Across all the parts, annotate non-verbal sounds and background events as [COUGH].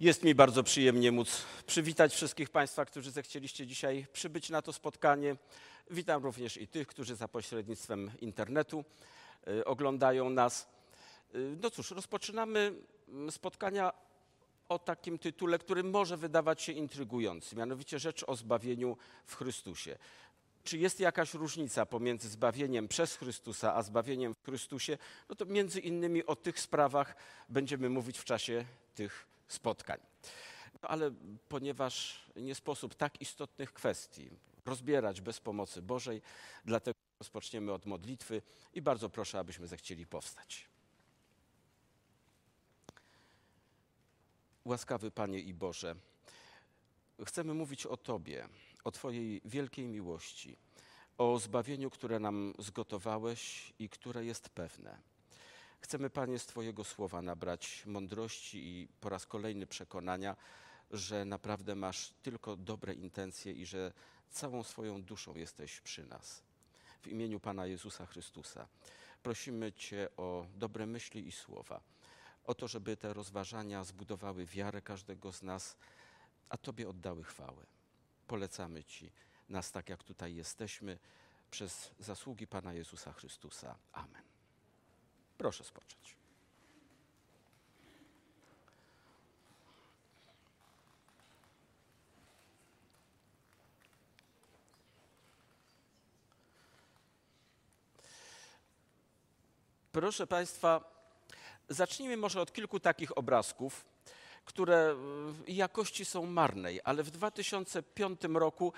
Jest mi bardzo przyjemnie móc przywitać wszystkich Państwa, którzy zechcieliście dzisiaj przybyć na to spotkanie. Witam również i tych, którzy za pośrednictwem internetu y, oglądają nas. Y, no cóż, rozpoczynamy mm, spotkania o takim tytule, który może wydawać się intrygujący, mianowicie rzecz o zbawieniu w Chrystusie. Czy jest jakaś różnica pomiędzy zbawieniem przez Chrystusa a zbawieniem w Chrystusie? No to między innymi o tych sprawach będziemy mówić w czasie tych spotkań. No ale ponieważ nie sposób tak istotnych kwestii rozbierać bez pomocy Bożej, dlatego rozpoczniemy od modlitwy i bardzo proszę, abyśmy zechcieli powstać. Łaskawy Panie i Boże, chcemy mówić o Tobie, o Twojej wielkiej miłości, o zbawieniu, które nam zgotowałeś i które jest pewne. Chcemy, Panie, z Twojego słowa nabrać mądrości i po raz kolejny przekonania, że naprawdę masz tylko dobre intencje i że całą swoją duszą jesteś przy nas. W imieniu Pana Jezusa Chrystusa prosimy Cię o dobre myśli i słowa, o to, żeby te rozważania zbudowały wiarę każdego z nas, a Tobie oddały chwałę. Polecamy Ci nas tak, jak tutaj jesteśmy, przez zasługi Pana Jezusa Chrystusa. Amen. Proszę spocząć. Proszę Państwa, zacznijmy może od kilku takich obrazków, które jakości są marnej, ale w 2005 roku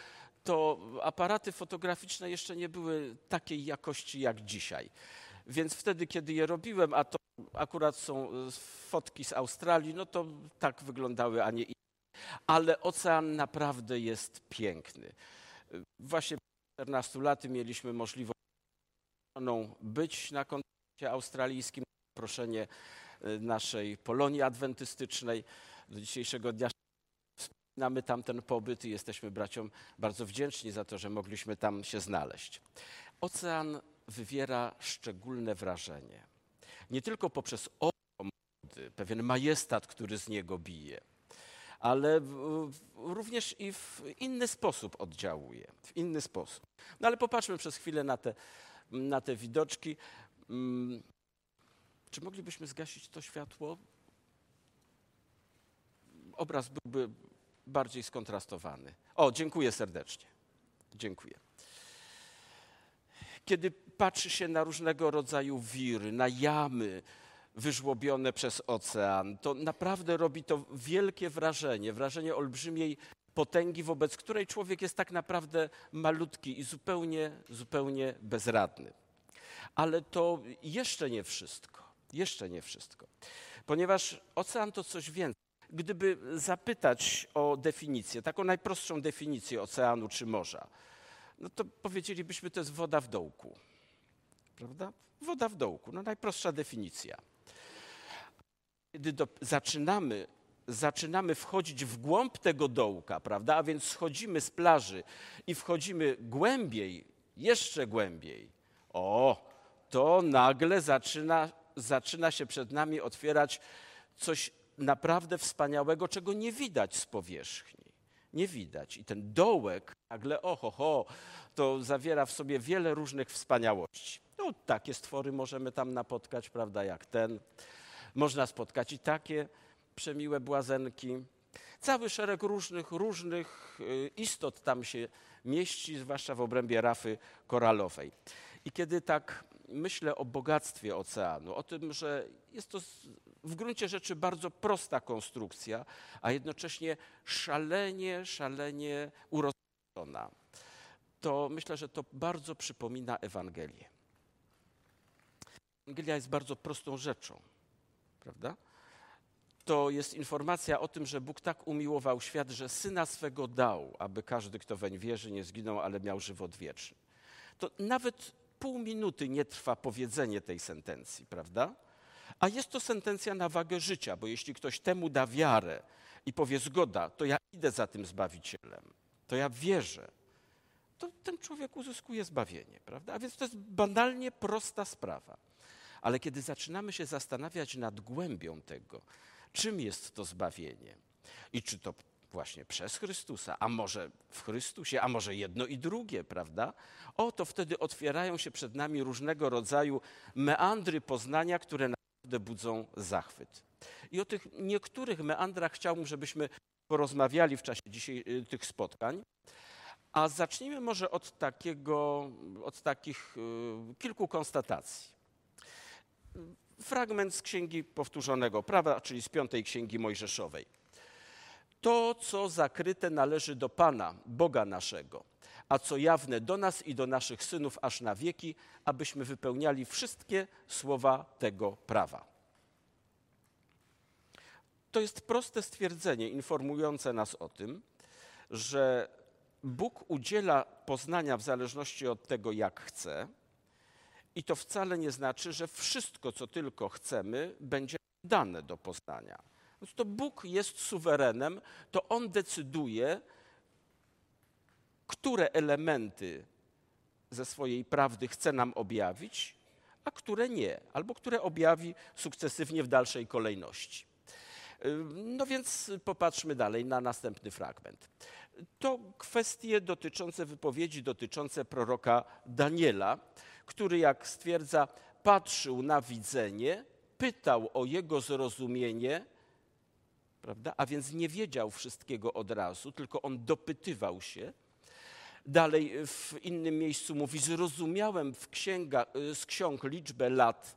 to aparaty fotograficzne jeszcze nie były takiej jakości jak dzisiaj. Więc wtedy, kiedy je robiłem, a to akurat są e, fotki z Australii, no to tak wyglądały, a nie inne. Ale ocean naprawdę jest piękny. Właśnie 14 lat mieliśmy możliwość być na kontynencie australijskim, zaproszenie e, naszej Polonii Adwentystycznej. Do dzisiejszego dnia wspominamy tam ten pobyt i jesteśmy braciom bardzo wdzięczni za to, że mogliśmy tam się znaleźć. Ocean wywiera szczególne wrażenie. Nie tylko poprzez mody, pewien majestat, który z niego bije, ale również i w inny sposób oddziałuje. W inny sposób. No ale popatrzmy przez chwilę na te, na te widoczki. Mm, czy moglibyśmy zgasić to światło? Obraz byłby bardziej skontrastowany. O, dziękuję serdecznie. Dziękuję kiedy patrzy się na różnego rodzaju wiry, na jamy wyżłobione przez ocean, to naprawdę robi to wielkie wrażenie, wrażenie olbrzymiej potęgi, wobec której człowiek jest tak naprawdę malutki i zupełnie, zupełnie bezradny. Ale to jeszcze nie wszystko. Jeszcze nie wszystko. Ponieważ ocean to coś więcej. Gdyby zapytać o definicję, taką najprostszą definicję oceanu czy morza, no to powiedzielibyśmy, to jest woda w dołku. Prawda? Woda w dołku, no najprostsza definicja. Kiedy do, zaczynamy, zaczynamy wchodzić w głąb tego dołka, prawda? A więc schodzimy z plaży i wchodzimy głębiej, jeszcze głębiej. O, to nagle zaczyna, zaczyna się przed nami otwierać coś naprawdę wspaniałego, czego nie widać z powierzchni nie widać. I ten dołek nagle, oho, ho, to zawiera w sobie wiele różnych wspaniałości. No, takie stwory możemy tam napotkać, prawda, jak ten. Można spotkać i takie przemiłe błazenki. Cały szereg różnych, różnych y, istot tam się mieści, zwłaszcza w obrębie rafy koralowej. I kiedy tak myślę o bogactwie oceanu, o tym, że jest to w gruncie rzeczy bardzo prosta konstrukcja, a jednocześnie szalenie, szalenie urodzona, to myślę, że to bardzo przypomina Ewangelię. Ewangelia jest bardzo prostą rzeczą, prawda? To jest informacja o tym, że Bóg tak umiłował świat, że syna swego dał, aby każdy, kto weń wierzy, nie zginął, ale miał żywot wieczny. To nawet pół minuty nie trwa powiedzenie tej sentencji, prawda? A jest to sentencja na wagę życia, bo jeśli ktoś temu da wiarę i powie zgoda, to ja idę za tym Zbawicielem, to ja wierzę, to ten człowiek uzyskuje zbawienie, prawda? A więc to jest banalnie prosta sprawa. Ale kiedy zaczynamy się zastanawiać nad głębią tego, czym jest to zbawienie, I czy to właśnie przez Chrystusa, a może w Chrystusie, a może jedno i drugie, prawda? Oto wtedy otwierają się przed nami różnego rodzaju meandry poznania, które naprawdę budzą zachwyt. I o tych niektórych meandrach chciałbym, żebyśmy porozmawiali w czasie dzisiaj y, tych spotkań. A zacznijmy może od, takiego, od takich y, kilku konstatacji. Fragment z Księgi Powtórzonego Prawa, czyli z piątej Księgi Mojżeszowej. To, co zakryte należy do Pana, Boga naszego, a co jawne do nas i do naszych synów aż na wieki, abyśmy wypełniali wszystkie słowa tego prawa. To jest proste stwierdzenie informujące nas o tym, że Bóg udziela poznania w zależności od tego, jak chce, i to wcale nie znaczy, że wszystko, co tylko chcemy, będzie dane do poznania. Więc to Bóg jest suwerenem, to On decyduje, które elementy ze swojej prawdy chce nam objawić, a które nie, albo które objawi sukcesywnie w dalszej kolejności. No więc popatrzmy dalej na następny fragment. To kwestie dotyczące wypowiedzi dotyczące proroka Daniela, który, jak stwierdza, patrzył na widzenie, pytał o jego zrozumienie, prawda? a więc nie wiedział wszystkiego od razu, tylko on dopytywał się. Dalej w innym miejscu mówi: Zrozumiałem w księga, z ksiąg liczbę lat,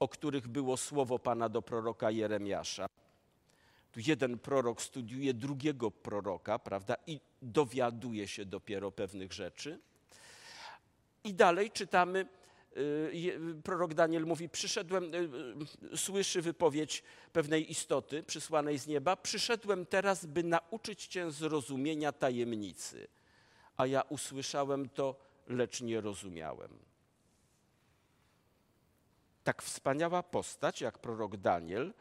o których było słowo Pana do proroka Jeremiasza. Tu jeden prorok studiuje drugiego proroka, prawda, i dowiaduje się dopiero pewnych rzeczy. I dalej czytamy, y, prorok Daniel mówi: Przyszedłem, y, y, słyszy wypowiedź pewnej istoty przysłanej z nieba. Przyszedłem teraz, by nauczyć cię zrozumienia tajemnicy. A ja usłyszałem to, lecz nie rozumiałem. Tak wspaniała postać jak prorok Daniel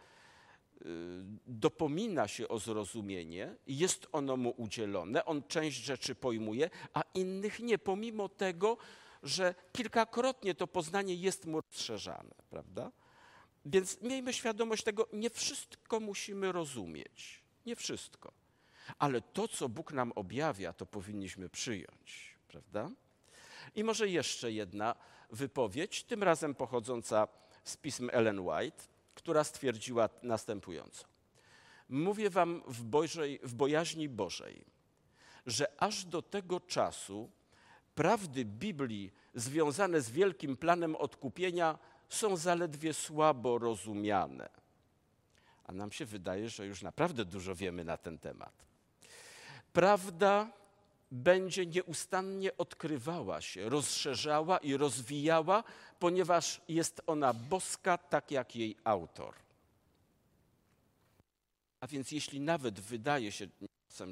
dopomina się o zrozumienie, jest ono mu udzielone, on część rzeczy pojmuje, a innych nie, pomimo tego, że kilkakrotnie to poznanie jest mu rozszerzane, prawda? Więc miejmy świadomość tego, nie wszystko musimy rozumieć, nie wszystko. Ale to, co Bóg nam objawia, to powinniśmy przyjąć, prawda? I może jeszcze jedna wypowiedź, tym razem pochodząca z pism Ellen White, która stwierdziła następująco. Mówię wam w, Bożej, w bojaźni Bożej, że aż do tego czasu prawdy Biblii związane z wielkim planem odkupienia są zaledwie słabo rozumiane. A nam się wydaje, że już naprawdę dużo wiemy na ten temat. Prawda będzie nieustannie odkrywała się, rozszerzała i rozwijała, ponieważ jest ona boska, tak jak jej autor. A więc jeśli nawet wydaje się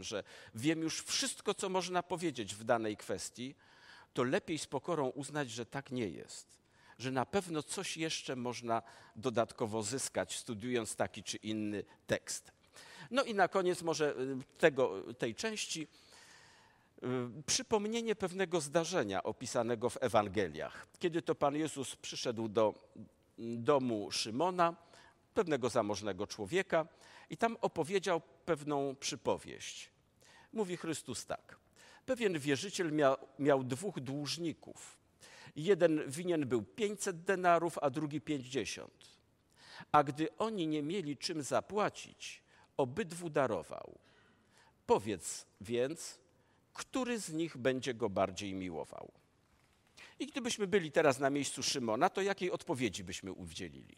że wiem już wszystko, co można powiedzieć w danej kwestii, to lepiej z pokorą uznać, że tak nie jest. Że na pewno coś jeszcze można dodatkowo zyskać, studiując taki czy inny tekst. No i na koniec może y, tego, tej części y, przypomnienie pewnego zdarzenia opisanego w Ewangeliach. Kiedy to Pan Jezus przyszedł do domu Szymona, pewnego zamożnego człowieka, i tam opowiedział pewną przypowieść. Mówi Chrystus tak. Pewien wierzyciel miał, miał dwóch dłużników. Jeden winien był 500 denarów, a drugi 50. A gdy oni nie mieli czym zapłacić, obydwu darował. Powiedz więc, który z nich będzie go bardziej miłował? I gdybyśmy byli teraz na miejscu Szymona, to jakiej odpowiedzi byśmy udzielili?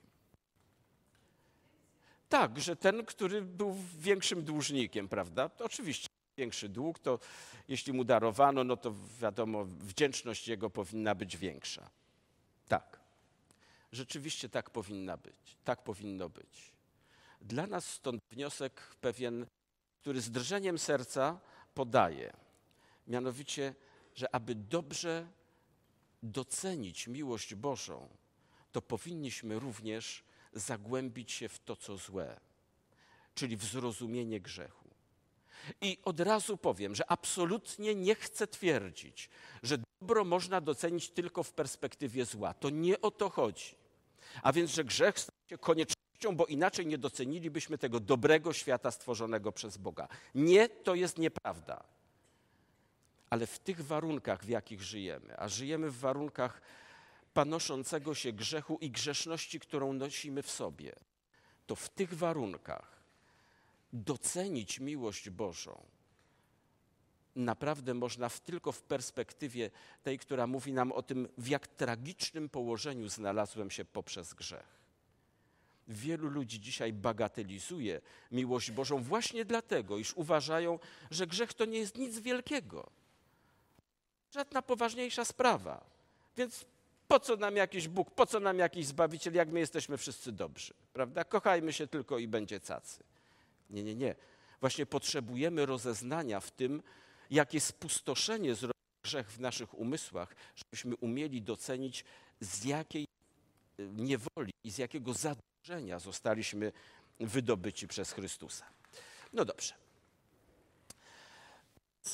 Tak, że ten, który był większym dłużnikiem, prawda? To oczywiście większy dług, to jeśli mu darowano, no to wiadomo, wdzięczność jego powinna być większa. Tak. Rzeczywiście tak powinna być. Tak powinno być. Dla nas stąd wniosek pewien, który z drżeniem serca podaje. Mianowicie, że aby dobrze docenić miłość Bożą, to powinniśmy również zagłębić się w to, co złe, czyli w zrozumienie grzechu. I od razu powiem, że absolutnie nie chcę twierdzić, że dobro można docenić tylko w perspektywie zła. To nie o to chodzi. A więc, że grzech staje się koniecznością bo inaczej nie docenilibyśmy tego dobrego świata stworzonego przez Boga. Nie, to jest nieprawda. Ale w tych warunkach, w jakich żyjemy, a żyjemy w warunkach panoszącego się grzechu i grzeszności, którą nosimy w sobie, to w tych warunkach docenić miłość Bożą naprawdę można w, tylko w perspektywie tej, która mówi nam o tym, w jak tragicznym położeniu znalazłem się poprzez grzech. Wielu ludzi dzisiaj bagatelizuje miłość Bożą właśnie dlatego, iż uważają, że grzech to nie jest nic wielkiego. Żadna poważniejsza sprawa. Więc po co nam jakiś Bóg, po co nam jakiś Zbawiciel, jak my jesteśmy wszyscy dobrzy, prawda? Kochajmy się tylko i będzie cacy. Nie, nie, nie. Właśnie potrzebujemy rozeznania w tym, jakie spustoszenie zrobił grzech w naszych umysłach, żebyśmy umieli docenić, z jakiej y, niewoli i z jakiego zadłużenia zostaliśmy wydobyci przez Chrystusa. No dobrze.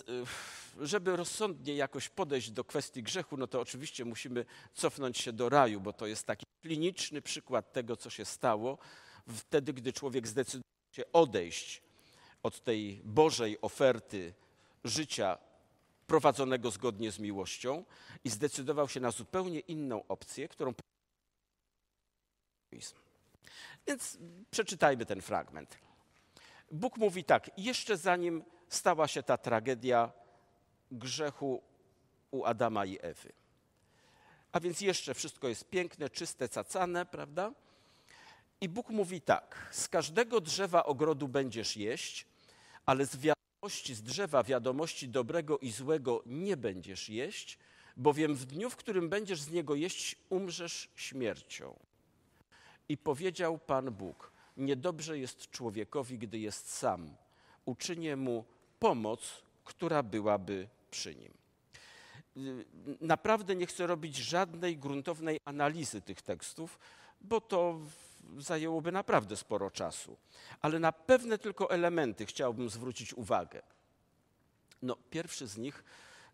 Y, żeby rozsądnie jakoś podejść do kwestii grzechu, no to oczywiście musimy cofnąć się do raju, bo to jest taki kliniczny przykład tego, co się stało wtedy, gdy człowiek zdecydował odejść od tej Bożej oferty życia prowadzonego zgodnie z miłością i zdecydował się na zupełnie inną opcję, którą. Więc przeczytajmy ten fragment. Bóg mówi tak: jeszcze zanim stała się ta tragedia grzechu u Adama i Ewy. A więc jeszcze wszystko jest piękne, czyste, cacane, prawda? I Bóg mówi tak: Z każdego drzewa ogrodu będziesz jeść, ale z wiadomości z drzewa, wiadomości dobrego i złego nie będziesz jeść, bowiem w dniu, w którym będziesz z niego jeść, umrzesz śmiercią. I powiedział Pan Bóg: Niedobrze jest człowiekowi, gdy jest sam. Uczynię mu pomoc, która byłaby przy nim. Naprawdę nie chcę robić żadnej gruntownej analizy tych tekstów, bo to zajęłoby naprawdę sporo czasu. Ale na pewne tylko elementy chciałbym zwrócić uwagę. No, pierwszy z nich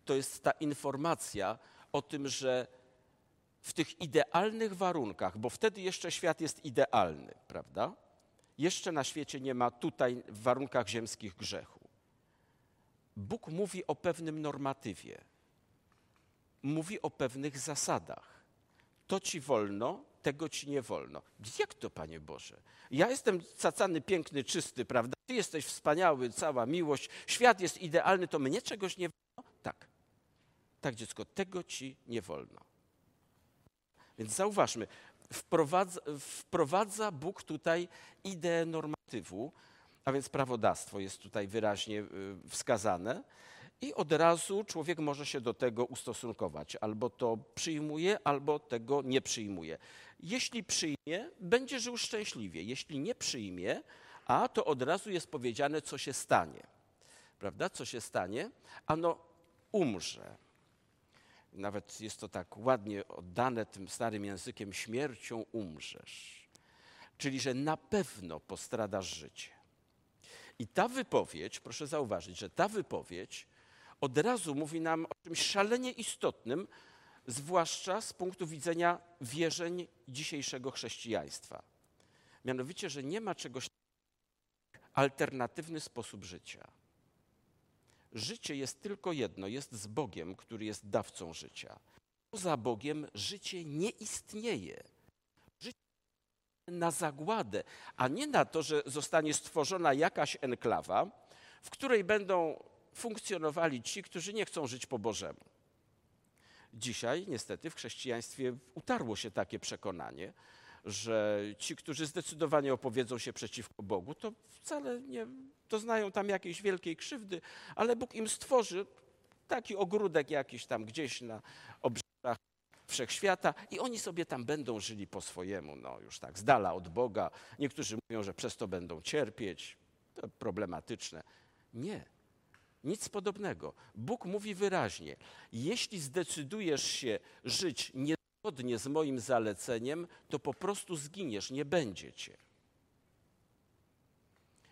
to jest ta informacja o tym, że w tych idealnych warunkach, bo wtedy jeszcze świat jest idealny, prawda? Jeszcze na świecie nie ma tutaj w warunkach ziemskich grzechu. Bóg mówi o pewnym normatywie, mówi o pewnych zasadach. To ci wolno, tego ci nie wolno. Jak to, Panie Boże? Ja jestem cacany, piękny, czysty, prawda? Ty jesteś wspaniały, cała miłość, świat jest idealny, to mnie czegoś nie wolno? Tak. Tak, dziecko, tego ci nie wolno. Więc zauważmy, wprowadza, wprowadza Bóg tutaj ideę normatywu, a więc prawodawstwo jest tutaj wyraźnie y, wskazane. I od razu człowiek może się do tego ustosunkować. Albo to przyjmuje, albo tego nie przyjmuje. Jeśli przyjmie, będzie żył szczęśliwie. Jeśli nie przyjmie, a to od razu jest powiedziane, co się stanie. Prawda? Co się stanie? Ano, umrze. Nawet jest to tak ładnie oddane tym starym językiem: śmiercią umrzesz. Czyli, że na pewno postradasz życie. I ta wypowiedź, proszę zauważyć, że ta wypowiedź od razu mówi nam o czymś szalenie istotnym, zwłaszcza z punktu widzenia wierzeń dzisiejszego chrześcijaństwa. Mianowicie, że nie ma czegoś jak alternatywny sposób życia. Życie jest tylko jedno, jest z Bogiem, który jest dawcą życia. Poza Bogiem życie nie istnieje. Życie na zagładę, a nie na to, że zostanie stworzona jakaś enklawa, w której będą funkcjonowali ci, którzy nie chcą żyć po Bożemu. Dzisiaj niestety w chrześcijaństwie utarło się takie przekonanie, że ci, którzy zdecydowanie opowiedzą się przeciwko Bogu, to wcale nie doznają tam jakiejś wielkiej krzywdy, ale Bóg im stworzy taki ogródek jakiś tam gdzieś na obrzeżach wszechświata i oni sobie tam będą żyli po swojemu, no już tak, z dala od Boga. Niektórzy mówią, że przez to będą cierpieć, to problematyczne. Nie. Nic podobnego. Bóg mówi wyraźnie: jeśli zdecydujesz się żyć niezgodnie z moim zaleceniem, to po prostu zginiesz, nie będzie cię.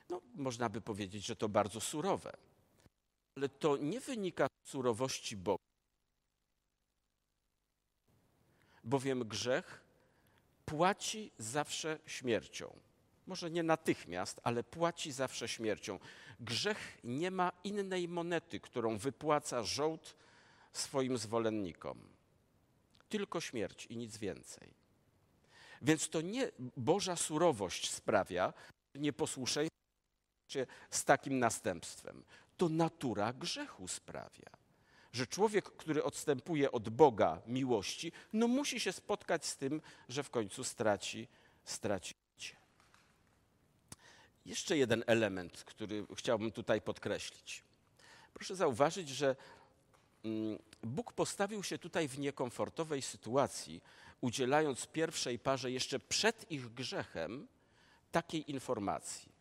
No, można by powiedzieć, że to bardzo surowe, ale to nie wynika z surowości Boga, bowiem grzech płaci zawsze śmiercią. Może nie natychmiast, ale płaci zawsze śmiercią. Grzech nie ma innej monety, którą wypłaca żołd swoim zwolennikom. Tylko śmierć i nic więcej. Więc to nie Boża surowość sprawia nieposłuszeństwo z takim następstwem. To natura grzechu sprawia, że człowiek, który odstępuje od Boga miłości, no musi się spotkać z tym, że w końcu straci, straci. Jeszcze jeden element, który chciałbym tutaj podkreślić. Proszę zauważyć, że mm, Bóg postawił się tutaj w niekomfortowej sytuacji, udzielając pierwszej parze jeszcze przed ich grzechem takiej informacji.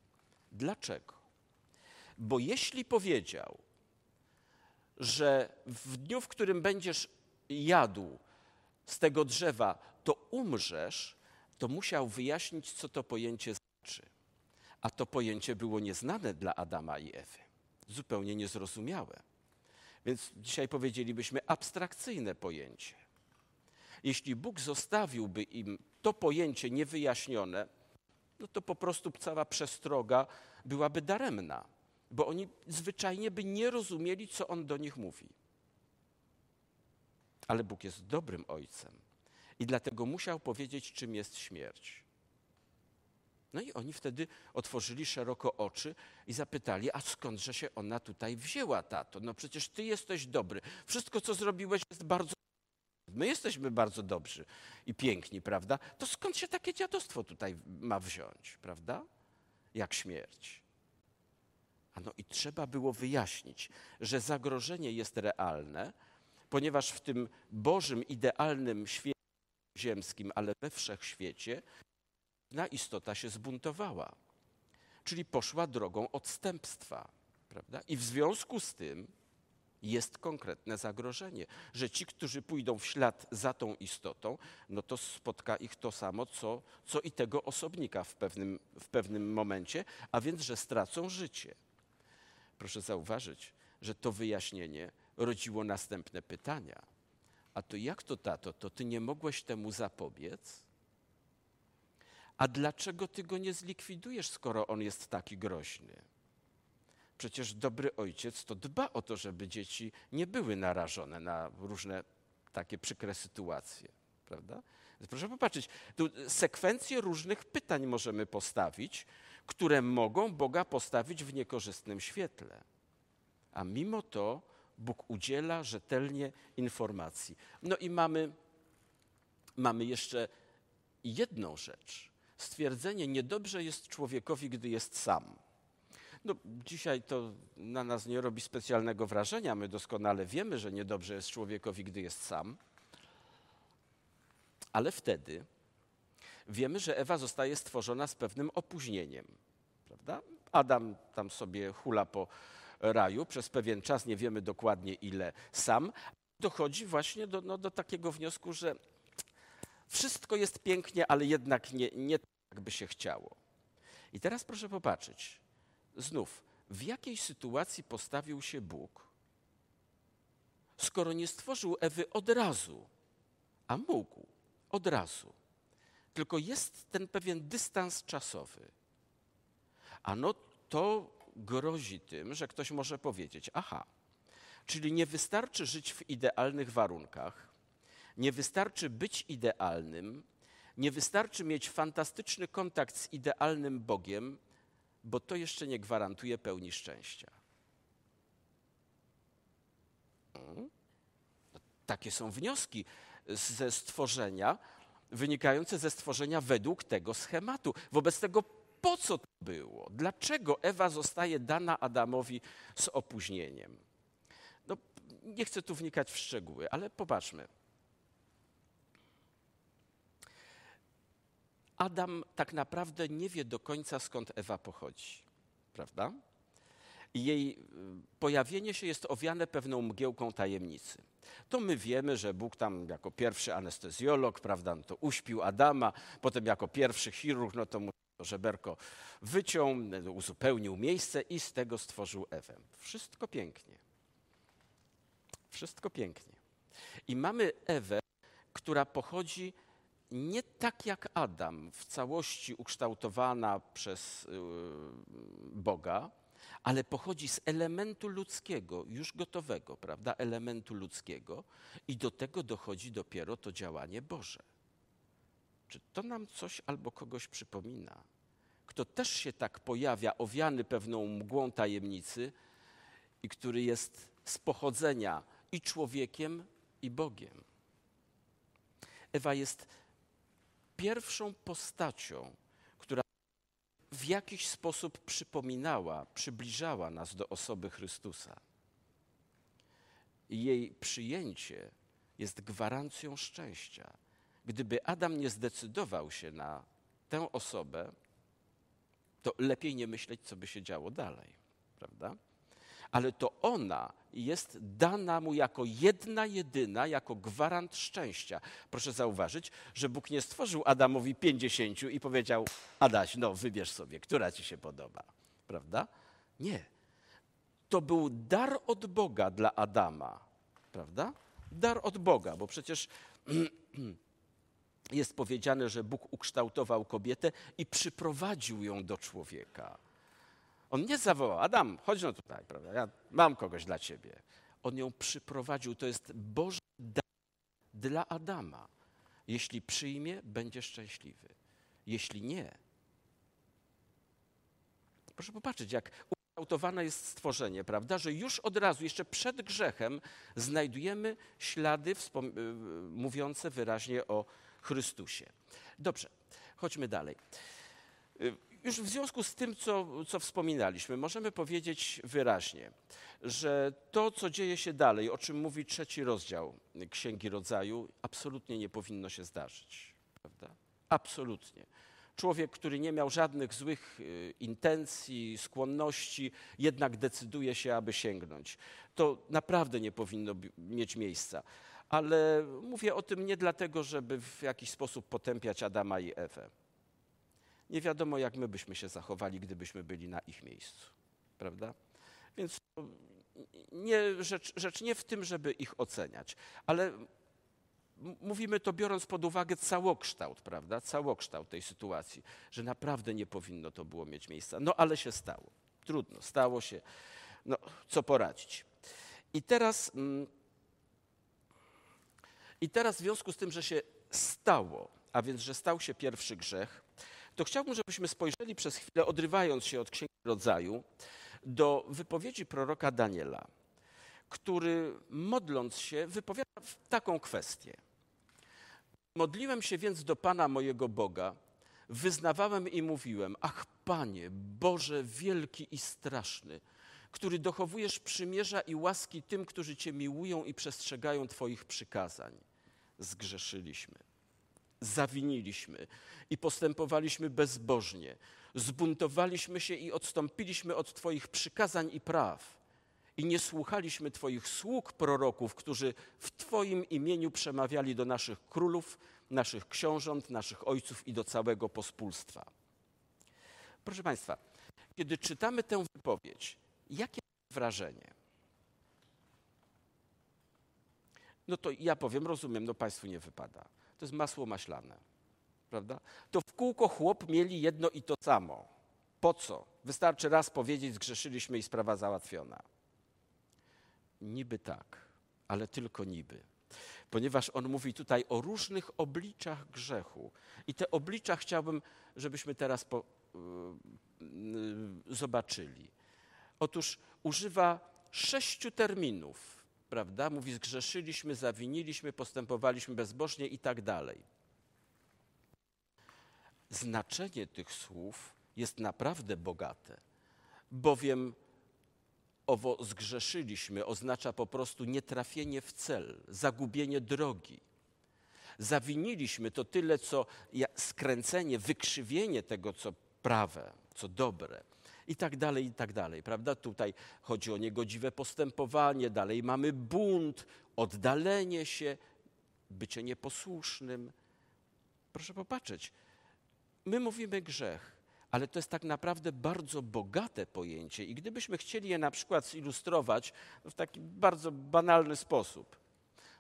Dlaczego? Bo jeśli powiedział, że w dniu, w którym będziesz jadł z tego drzewa, to umrzesz, to musiał wyjaśnić, co to pojęcie znaczy. A to pojęcie było nieznane dla Adama i Ewy, zupełnie niezrozumiałe. Więc dzisiaj powiedzielibyśmy abstrakcyjne pojęcie. Jeśli Bóg zostawiłby im to pojęcie niewyjaśnione, no to po prostu cała przestroga byłaby daremna, bo oni zwyczajnie by nie rozumieli, co On do nich mówi. Ale Bóg jest dobrym Ojcem i dlatego musiał powiedzieć, czym jest śmierć. No i oni wtedy otworzyli szeroko oczy i zapytali, a skądże się ona tutaj wzięła, tato? No przecież ty jesteś dobry. Wszystko, co zrobiłeś, jest bardzo My jesteśmy bardzo dobrzy i piękni, prawda? To skąd się takie dziadostwo tutaj ma wziąć, prawda? Jak śmierć. A no i trzeba było wyjaśnić, że zagrożenie jest realne, ponieważ w tym Bożym, idealnym świecie ziemskim, ale we wszechświecie, na istota się zbuntowała. Czyli poszła drogą odstępstwa. Prawda? I w związku z tym jest konkretne zagrożenie, że ci, którzy pójdą w ślad za tą istotą, no to spotka ich to samo, co, co i tego osobnika w pewnym, w pewnym momencie, a więc, że stracą życie. Proszę zauważyć, że to wyjaśnienie rodziło następne pytania. A to jak to, tato, to ty nie mogłeś temu zapobiec? A dlaczego ty go nie zlikwidujesz, skoro on jest taki groźny? Przecież dobry ojciec to dba o to, żeby dzieci nie były narażone na różne takie przykre sytuacje, prawda? Proszę popatrzeć, tu sekwencję różnych pytań możemy postawić, które mogą Boga postawić w niekorzystnym świetle. A mimo to Bóg udziela rzetelnie informacji. No i mamy, mamy jeszcze jedną rzecz. Stwierdzenie, niedobrze jest człowiekowi, gdy jest sam. No, dzisiaj to na nas nie robi specjalnego wrażenia. My doskonale wiemy, że niedobrze jest człowiekowi, gdy jest sam. Ale wtedy wiemy, że Ewa zostaje stworzona z pewnym opóźnieniem. Prawda? Adam tam sobie hula po raju przez pewien czas, nie wiemy dokładnie ile sam. Dochodzi właśnie do, no, do takiego wniosku, że wszystko jest pięknie, ale jednak nie, nie tak by się chciało. I teraz proszę popatrzeć. Znów, w jakiej sytuacji postawił się Bóg, skoro nie stworzył Ewy od razu, a mógł od razu. Tylko jest ten pewien dystans czasowy. Ano to grozi tym, że ktoś może powiedzieć: Aha, czyli nie wystarczy żyć w idealnych warunkach, nie wystarczy być idealnym, nie wystarczy mieć fantastyczny kontakt z idealnym Bogiem, bo to jeszcze nie gwarantuje pełni szczęścia. Hmm? No, takie są wnioski ze stworzenia, wynikające ze stworzenia według tego schematu. Wobec tego, po co to było? Dlaczego Ewa zostaje dana Adamowi z opóźnieniem? No, nie chcę tu wnikać w szczegóły, ale popatrzmy. Adam tak naprawdę nie wie do końca skąd Ewa pochodzi, prawda? Jej y, pojawienie się jest owiane pewną mgiełką tajemnicy. To my wiemy, że Bóg tam jako pierwszy anestezjolog, prawda, no to uśpił Adama, potem jako pierwszy chirurg, no to mu żeberko wyciął, uzupełnił miejsce i z tego stworzył Ewę. Wszystko pięknie. Wszystko pięknie. I mamy Ewę, która pochodzi nie tak jak Adam, w całości ukształtowana przez y, Boga, ale pochodzi z elementu ludzkiego, już gotowego, prawda? Elementu ludzkiego, i do tego dochodzi dopiero to działanie Boże. Czy to nam coś albo kogoś przypomina? Kto też się tak pojawia, owiany pewną mgłą tajemnicy, i który jest z pochodzenia i człowiekiem, i Bogiem. Ewa jest pierwszą postacią, która w jakiś sposób przypominała, przybliżała nas do osoby Chrystusa. I jej przyjęcie jest gwarancją szczęścia. Gdyby Adam nie zdecydował się na tę osobę, to lepiej nie myśleć, co by się działo dalej, prawda? Ale to ona jest dana mu jako jedna, jedyna, jako gwarant szczęścia. Proszę zauważyć, że Bóg nie stworzył Adamowi pięćdziesięciu i powiedział: Adaś, no wybierz sobie, która ci się podoba. Prawda? Nie. To był dar od Boga dla Adama. Prawda? Dar od Boga, bo przecież [CLEARS THROAT] jest powiedziane, że Bóg ukształtował kobietę i przyprowadził ją do człowieka. On nie zawołał, Adam, chodź no tutaj, prawda? Ja mam kogoś dla ciebie. On ją przyprowadził. To jest Boże dar dla Adama. Jeśli przyjmie, będzie szczęśliwy. Jeśli nie, proszę popatrzeć, jak ukształtowane jest stworzenie, prawda? Że już od razu, jeszcze przed grzechem, znajdujemy ślady y, mówiące wyraźnie o Chrystusie. Dobrze, chodźmy dalej. Już w związku z tym, co, co wspominaliśmy, możemy powiedzieć wyraźnie, że to, co dzieje się dalej, o czym mówi trzeci rozdział Księgi Rodzaju, absolutnie nie powinno się zdarzyć. Prawda? Absolutnie. Człowiek, który nie miał żadnych złych y, intencji, skłonności, jednak decyduje się, aby sięgnąć. To naprawdę nie powinno mieć miejsca. Ale mówię o tym nie dlatego, żeby w jakiś sposób potępiać Adama i Ewę nie wiadomo, jak my byśmy się zachowali, gdybyśmy byli na ich miejscu. Prawda? Więc nie, rzecz, rzecz nie w tym, żeby ich oceniać, ale mówimy to biorąc pod uwagę całokształt, prawda? Całokształt tej sytuacji, że naprawdę nie powinno to było mieć miejsca. No ale się stało. Trudno, stało się. No, co poradzić? I teraz, mm, I teraz w związku z tym, że się stało, a więc, że stał się pierwszy grzech, to chciałbym, żebyśmy spojrzeli przez chwilę, odrywając się od Księgi Rodzaju, do wypowiedzi proroka Daniela, który modląc się wypowiada taką kwestię. Modliłem się więc do Pana mojego Boga, wyznawałem i mówiłem: Ach, Panie, Boże wielki i straszny, który dochowujesz przymierza i łaski tym, którzy Cię miłują i przestrzegają Twoich przykazań. Zgrzeszyliśmy zawiniliśmy i postępowaliśmy bezbożnie. Zbuntowaliśmy się i odstąpiliśmy od Twoich przykazań i praw. I nie słuchaliśmy Twoich sług proroków, którzy w Twoim imieniu przemawiali do naszych królów, naszych książąt, naszych ojców i do całego pospólstwa. Proszę Państwa, kiedy czytamy tę wypowiedź, jakie wrażenie? No to ja powiem, rozumiem, no Państwu nie wypada to jest masło maślane. Prawda? To w kółko chłop mieli jedno i to samo. Po co? Wystarczy raz powiedzieć, zgrzeszyliśmy i sprawa załatwiona. Niby tak, ale tylko niby. Ponieważ on mówi tutaj o różnych obliczach grzechu. I te oblicza chciałbym, żebyśmy teraz po, yy, zobaczyli. Otóż używa sześciu terminów prawda? Mówi, zgrzeszyliśmy, zawiniliśmy, postępowaliśmy bezbożnie i tak dalej. Znaczenie tych słów jest naprawdę bogate, bowiem owo zgrzeszyliśmy oznacza po prostu nietrafienie w cel, zagubienie drogi. Zawiniliśmy to tyle, co skręcenie, wykrzywienie tego, co prawe, co dobre i tak dalej, i tak dalej, prawda? Tutaj chodzi o niegodziwe postępowanie, dalej mamy bunt, oddalenie się, bycie nieposłusznym. Proszę popatrzeć, my mówimy grzech, ale to jest tak naprawdę bardzo bogate pojęcie i gdybyśmy chcieli je na przykład zilustrować w taki bardzo banalny sposób,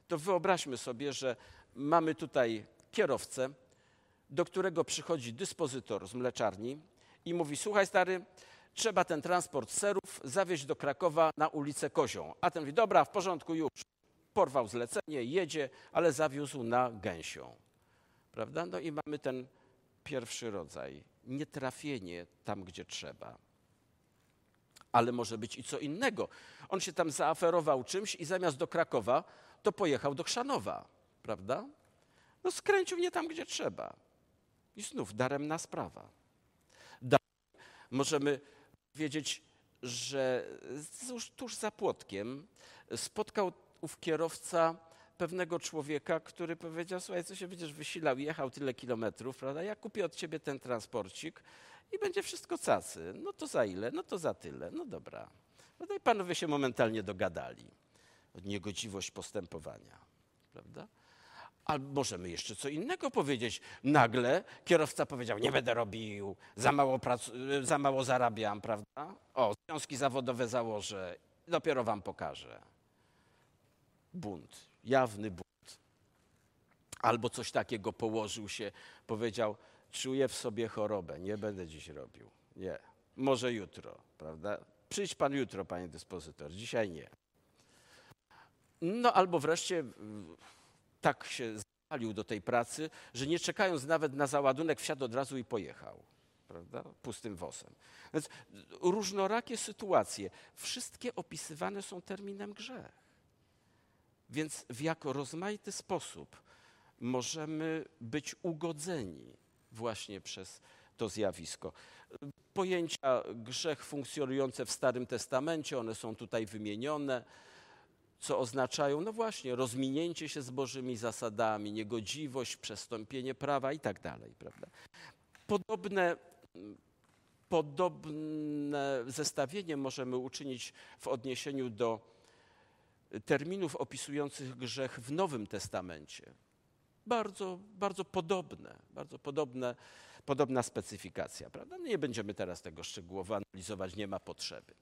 to wyobraźmy sobie, że mamy tutaj kierowcę, do którego przychodzi dyspozytor z mleczarni i mówi: Słuchaj, stary, trzeba ten transport serów zawieźć do Krakowa na ulicę Kozią. A ten mówi: Dobra, w porządku, już. Porwał zlecenie, jedzie, ale zawiózł na gęsią. Prawda? No i mamy ten pierwszy rodzaj nietrafienie tam, gdzie trzeba. Ale może być i co innego. On się tam zaaferował czymś i zamiast do Krakowa, to pojechał do Chrzanowa, prawda? No skręcił nie tam, gdzie trzeba. I znów daremna sprawa. Dalej możemy wiedzieć, że tuż, za płotkiem spotkał ów kierowca pewnego człowieka, który powiedział, słuchaj, co się będziesz wysilał, jechał tyle kilometrów, prawda? Ja kupię od ciebie ten transporcik i będzie wszystko cacy. No to za ile? No to za tyle. No dobra. No i panowie się momentalnie dogadali. Niegodziwość postępowania, prawda? A możemy jeszcze co innego powiedzieć. Nagle kierowca powiedział, nie będę robił, za mało, za mało zarabiam, prawda? O, związki zawodowe założę, dopiero wam pokażę. Bunt, jawny bunt. Albo coś takiego położył się, powiedział, czuję w sobie chorobę, nie będę dziś robił. Nie, może jutro, prawda? Przyjdź pan jutro, panie dyspozytor, dzisiaj nie. No albo wreszcie tak się zapalił do tej pracy, że nie czekając nawet na załadunek, wsiadł od razu i pojechał. Prawda? Pustym wosem. Więc różnorakie sytuacje, wszystkie opisywane są terminem grzech. Więc w jak rozmaity sposób możemy być ugodzeni właśnie przez to zjawisko. Pojęcia grzech funkcjonujące w Starym Testamencie, one są tutaj wymienione co oznaczają, no właśnie, rozminięcie się z Bożymi zasadami, niegodziwość, przestąpienie prawa i tak dalej, prawda? Podobne, podobne zestawienie możemy uczynić w odniesieniu do terminów opisujących grzech w Nowym Testamencie. Bardzo, bardzo podobne, bardzo podobne, podobna specyfikacja, prawda? No nie będziemy teraz tego szczegółowo analizować, nie ma potrzeby.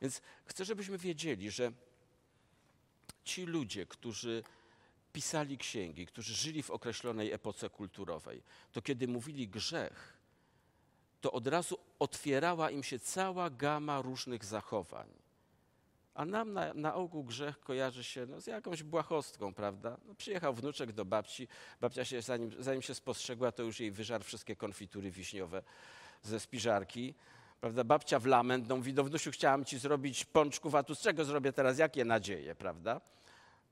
Więc chcę, żebyśmy wiedzieli, że ci ludzie, którzy pisali księgi, którzy żyli w określonej epoce kulturowej, to kiedy mówili grzech, to od razu otwierała im się cała gama różnych zachowań. A nam na, na ogół grzech kojarzy się no, z jakąś błahostką, prawda? No, przyjechał wnuczek do babci, babcia się, zanim, zanim się spostrzegła, to już jej wyżarł wszystkie konfitury wiśniowe ze spiżarki prawda, babcia w lament, no mówi, do wnusiu chciałam ci zrobić pączków, a tu z czego zrobię teraz, jakie nadzieje, prawda?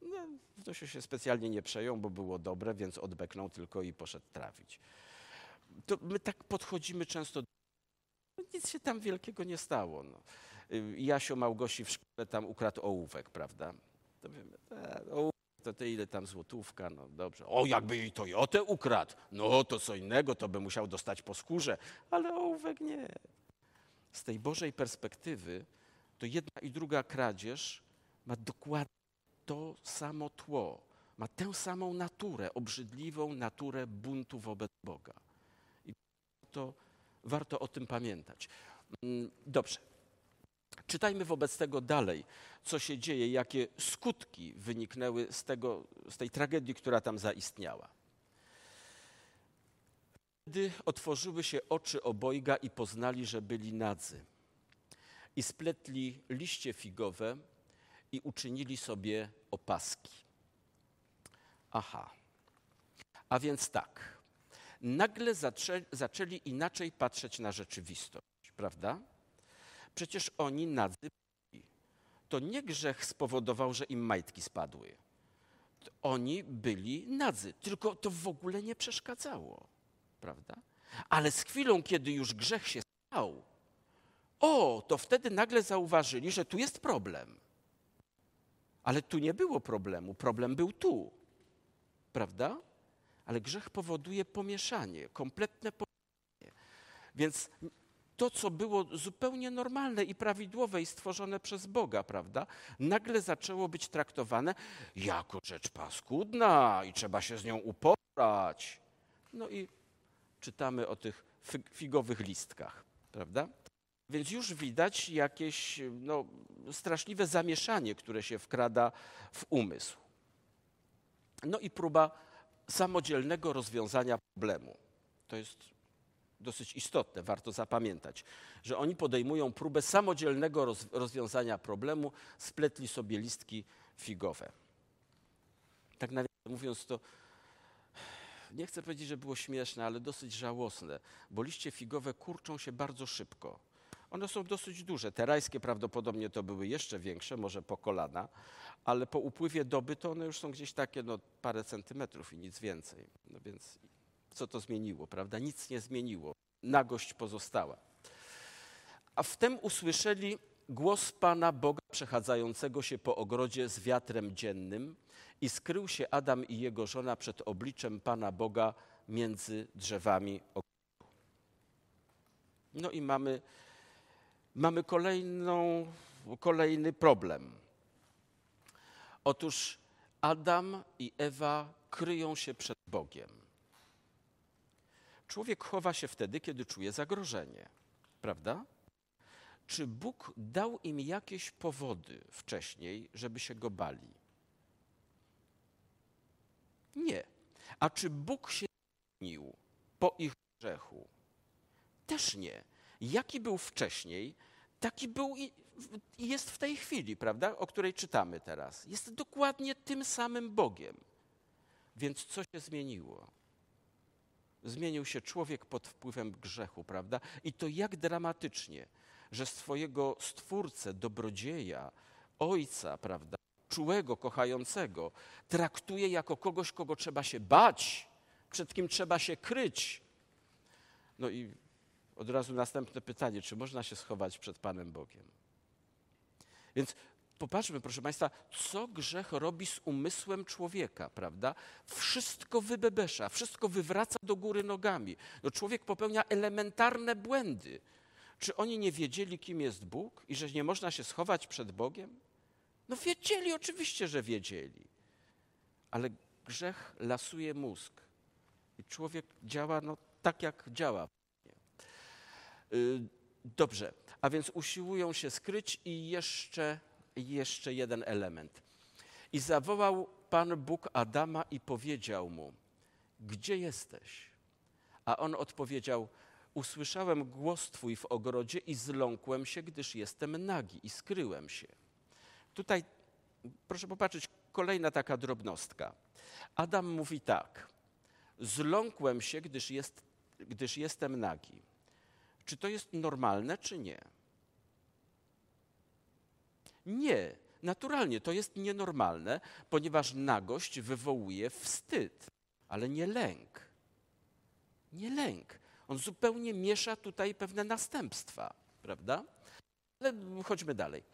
No, wnusiu się specjalnie nie przejął, bo było dobre, więc odbeknął tylko i poszedł trawić. To my tak podchodzimy często, no, nic się tam wielkiego nie stało. No. Jasio Małgosi w szkole tam ukradł ołówek, prawda? To wiemy, e, ołówek to, to ile tam złotówka, no dobrze. O, jakby jej Toyotę ukradł, no to co innego, to by musiał dostać po skórze, ale ołówek nie z tej Bożej perspektywy, to jedna i druga kradzież ma dokładnie to samo tło, ma tę samą naturę, obrzydliwą naturę buntu wobec Boga. I to warto o tym pamiętać. Mm, dobrze. Czytajmy wobec tego dalej, co się dzieje, jakie skutki wyniknęły z, tego, z tej tragedii, która tam zaistniała. Wtedy otworzyły się oczy obojga i poznali, że byli nadzy. I spletli liście figowe i uczynili sobie opaski. Aha. A więc tak. Nagle zaczę, zaczęli inaczej patrzeć na rzeczywistość, prawda? Przecież oni nadzy byli. To nie grzech spowodował, że im majtki spadły. Oni byli nadzy, tylko to w ogóle nie przeszkadzało prawda? Ale z chwilą, kiedy już grzech się stał, o, to wtedy nagle zauważyli, że tu jest problem. Ale tu nie było problemu, problem był tu, prawda? Ale grzech powoduje pomieszanie, kompletne pomieszanie. Więc to, co było zupełnie normalne i prawidłowe i stworzone przez Boga, prawda, nagle zaczęło być traktowane jako rzecz paskudna i trzeba się z nią uporać. No i czytamy o tych figowych listkach, prawda? Więc już widać jakieś no, straszliwe zamieszanie, które się wkrada w umysł. No i próba samodzielnego rozwiązania problemu. To jest dosyć istotne, warto zapamiętać, że oni podejmują próbę samodzielnego roz, rozwiązania problemu, spletli sobie listki figowe. Tak nawiasem mówiąc, to nie chcę powiedzieć, że było śmieszne, ale dosyć żałosne, bo liście figowe kurczą się bardzo szybko. One są dosyć duże. Te rajskie prawdopodobnie to były jeszcze większe, może po kolana, ale po upływie doby to one już są gdzieś takie no, parę centymetrów i nic więcej. No więc co to zmieniło, prawda? Nic nie zmieniło. Nagość pozostała. A wtem usłyszeli głos Pana Boga przechadzającego się po ogrodzie z wiatrem dziennym i skrył się Adam i jego żona przed obliczem Pana Boga między drzewami ogrodu. No i mamy, mamy kolejną, kolejny problem. Otóż Adam i Ewa kryją się przed Bogiem. Człowiek chowa się wtedy, kiedy czuje zagrożenie, prawda? Czy Bóg dał im jakieś powody wcześniej, żeby się go bali? Nie. A czy Bóg się zmienił po ich grzechu? Też nie. Jaki był wcześniej, taki był i jest w tej chwili, prawda, o której czytamy teraz. Jest dokładnie tym samym Bogiem. Więc co się zmieniło? Zmienił się człowiek pod wpływem grzechu, prawda? I to jak dramatycznie, że swojego stwórcę, dobrodzieja, ojca, prawda, czułego, kochającego, traktuje jako kogoś, kogo trzeba się bać, przed kim trzeba się kryć. No i od razu następne pytanie, czy można się schować przed Panem Bogiem? Więc popatrzmy, proszę Państwa, co grzech robi z umysłem człowieka, prawda? Wszystko wybebesza, wszystko wywraca do góry nogami. No człowiek popełnia elementarne błędy. Czy oni nie wiedzieli, kim jest Bóg i że nie można się schować przed Bogiem? No wiedzieli, oczywiście, że wiedzieli. Ale grzech lasuje mózg. I człowiek działa no, tak, jak działa. Y, dobrze, a więc usiłują się skryć i jeszcze, jeszcze jeden element. I zawołał Pan Bóg Adama i powiedział mu, gdzie jesteś? A on odpowiedział, usłyszałem głos Twój w ogrodzie i zląkłem się, gdyż jestem nagi i skryłem się. Tutaj proszę popatrzeć, kolejna taka drobnostka. Adam mówi tak: Zląkłem się, gdyż, jest, gdyż jestem nagi. Czy to jest normalne, czy nie? Nie, naturalnie to jest nienormalne, ponieważ nagość wywołuje wstyd, ale nie lęk. Nie lęk. On zupełnie miesza tutaj pewne następstwa, prawda? Ale chodźmy dalej.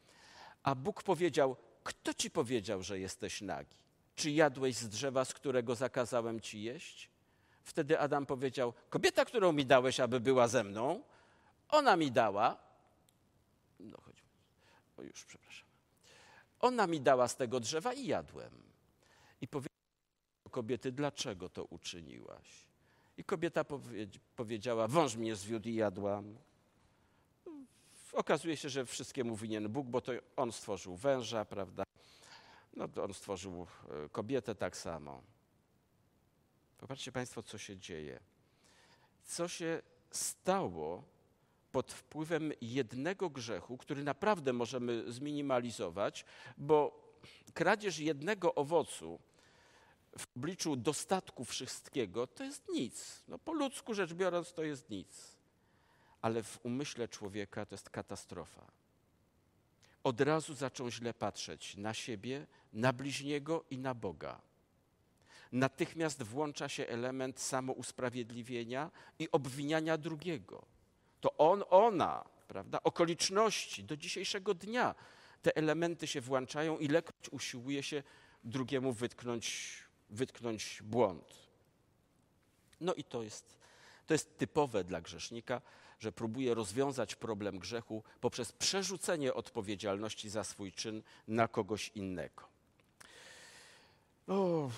A Bóg powiedział: Kto ci powiedział, że jesteś nagi? Czy jadłeś z drzewa, z którego zakazałem ci jeść? Wtedy Adam powiedział: Kobieta, którą mi dałeś, aby była ze mną, ona mi dała. No chodź. O już, przepraszam. Ona mi dała z tego drzewa i jadłem. I powiedział kobiety, dlaczego to uczyniłaś? I kobieta powiedziała, wąż mnie zwiódł i jadłam okazuje się, że wszystkiemu winien Bóg, bo to On stworzył węża, prawda? No On stworzył e, kobietę tak samo. Popatrzcie Państwo, co się dzieje. Co się stało pod wpływem jednego grzechu, który naprawdę możemy zminimalizować, bo kradzież jednego owocu w obliczu dostatku wszystkiego to jest nic. No, po ludzku rzecz biorąc, to jest nic ale w umyśle człowieka to jest katastrofa. Od razu zaczął źle patrzeć na siebie, na bliźniego i na Boga. Natychmiast włącza się element samousprawiedliwienia i obwiniania drugiego. To on, ona, prawda? Okoliczności do dzisiejszego dnia te elementy się włączają i lekkość usiłuje się drugiemu wytknąć, wytknąć błąd. No i to jest, to jest typowe dla grzesznika że próbuje rozwiązać problem grzechu poprzez przerzucenie odpowiedzialności za swój czyn na kogoś innego. O,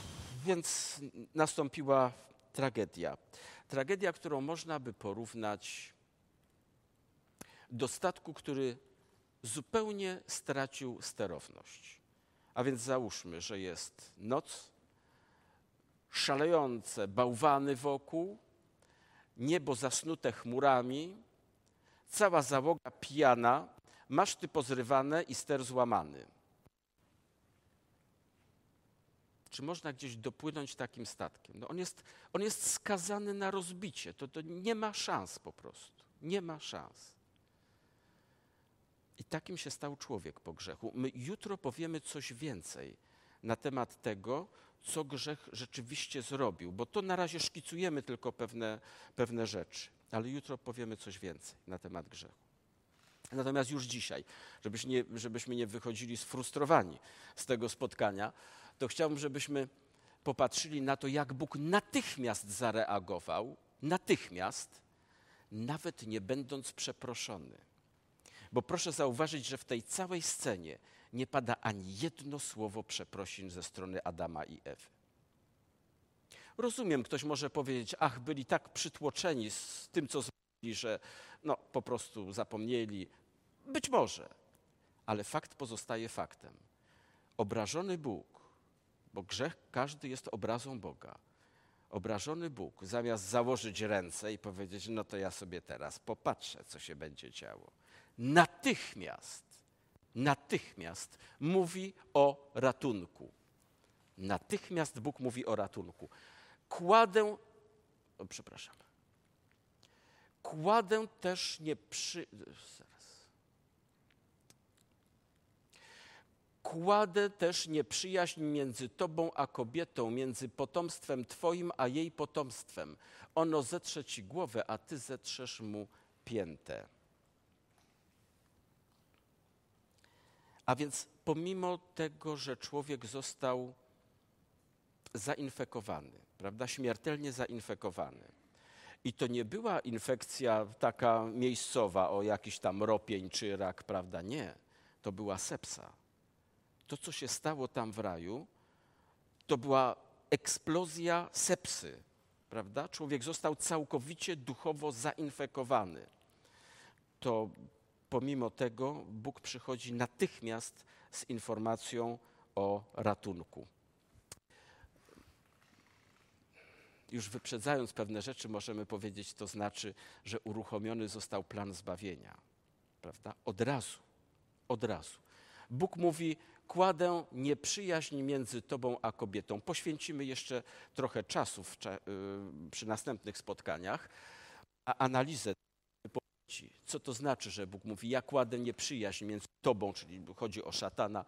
więc nastąpiła tragedia. Tragedia, którą można by porównać do statku, który zupełnie stracił sterowność. A więc załóżmy, że jest noc, szalejące bałwany wokół, niebo zasnute chmurami, cała załoga pijana, maszty pozrywane i ster złamany. Czy można gdzieś dopłynąć takim statkiem? No on, jest, on jest skazany na rozbicie. To, to nie ma szans po prostu. Nie ma szans. I takim się stał człowiek po grzechu. My jutro powiemy coś więcej na temat tego, co grzech rzeczywiście zrobił, bo to na razie szkicujemy tylko pewne, pewne rzeczy, ale jutro powiemy coś więcej na temat grzechu. Natomiast już dzisiaj, żebyśmy nie, żebyśmy nie wychodzili sfrustrowani z tego spotkania, to chciałbym, żebyśmy popatrzyli na to, jak Bóg natychmiast zareagował, natychmiast, nawet nie będąc przeproszony. Bo proszę zauważyć, że w tej całej scenie nie pada ani jedno słowo przeprosin ze strony Adama i Ewy. Rozumiem, ktoś może powiedzieć, ach, byli tak przytłoczeni z tym, co zrobili, że no, po prostu zapomnieli. Być może, ale fakt pozostaje faktem. Obrażony Bóg, bo grzech każdy jest obrazą Boga. Obrażony Bóg, zamiast założyć ręce i powiedzieć, no to ja sobie teraz popatrzę, co się będzie działo, natychmiast natychmiast mówi o ratunku. Natychmiast Bóg mówi o ratunku. Kładę, o, przepraszam, kładę też nie przy... Kładę też nieprzyjaźń między tobą a kobietą, między potomstwem twoim a jej potomstwem. Ono zetrze ci głowę, a ty zetrzesz mu piętę. A więc pomimo tego, że człowiek został zainfekowany, prawda, śmiertelnie zainfekowany, i to nie była infekcja taka miejscowa o jakiś tam ropień czy rak, prawda? Nie. To była sepsa. To, co się stało tam w raju, to była eksplozja sepsy, prawda? Człowiek został całkowicie duchowo zainfekowany. To pomimo tego Bóg przychodzi natychmiast z informacją o ratunku. Już wyprzedzając pewne rzeczy, możemy powiedzieć, to znaczy, że uruchomiony został plan zbawienia. Prawda? Od razu, od razu. Bóg mówi: Kładę nieprzyjaźń między tobą a kobietą. Poświęcimy jeszcze trochę czasu y, przy następnych spotkaniach, a analizę co to znaczy, że Bóg mówi, ja kładę nieprzyjaźń między tobą, czyli chodzi o szatana,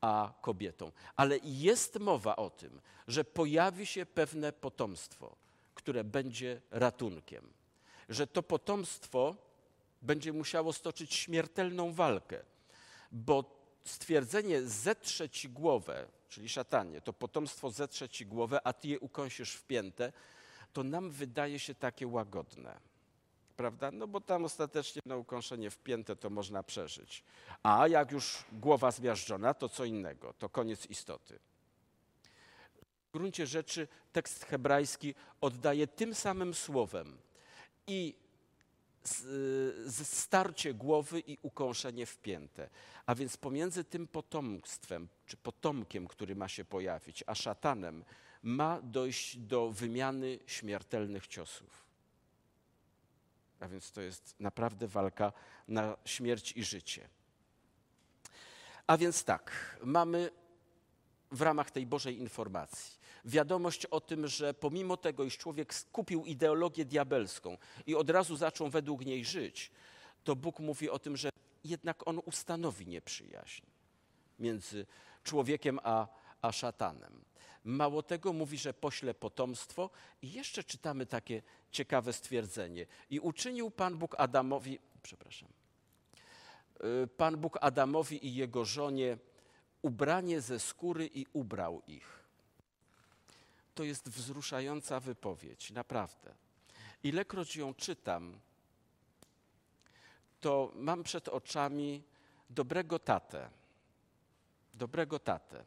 a kobietą. Ale jest mowa o tym, że pojawi się pewne potomstwo, które będzie ratunkiem. Że to potomstwo będzie musiało stoczyć śmiertelną walkę, bo stwierdzenie zetrze ci głowę, czyli szatanie, to potomstwo zetrze ci głowę, a ty je ukąsisz w piętę, to nam wydaje się takie łagodne prawda? No bo tam ostatecznie no, ukąszenie wpięte to można przeżyć. A jak już głowa zmiażdżona, to co innego, to koniec istoty. W gruncie rzeczy tekst hebrajski oddaje tym samym słowem i starcie głowy i ukąszenie wpięte. A więc pomiędzy tym potomstwem, czy potomkiem, który ma się pojawić, a szatanem, ma dojść do wymiany śmiertelnych ciosów. A więc to jest naprawdę walka na śmierć i życie. A więc tak, mamy w ramach tej Bożej informacji wiadomość o tym, że pomimo tego, iż człowiek skupił ideologię diabelską i od razu zaczął według niej żyć, to Bóg mówi o tym, że jednak on ustanowi nieprzyjaźń między człowiekiem a, a szatanem. Mało tego, mówi, że pośle potomstwo i jeszcze czytamy takie ciekawe stwierdzenie. I uczynił Pan Bóg Adamowi, przepraszam, y, Pan Bóg Adamowi i jego żonie ubranie ze skóry i ubrał ich. To jest wzruszająca wypowiedź, naprawdę. Ilekroć ją czytam, to mam przed oczami dobrego tatę. Dobrego tatę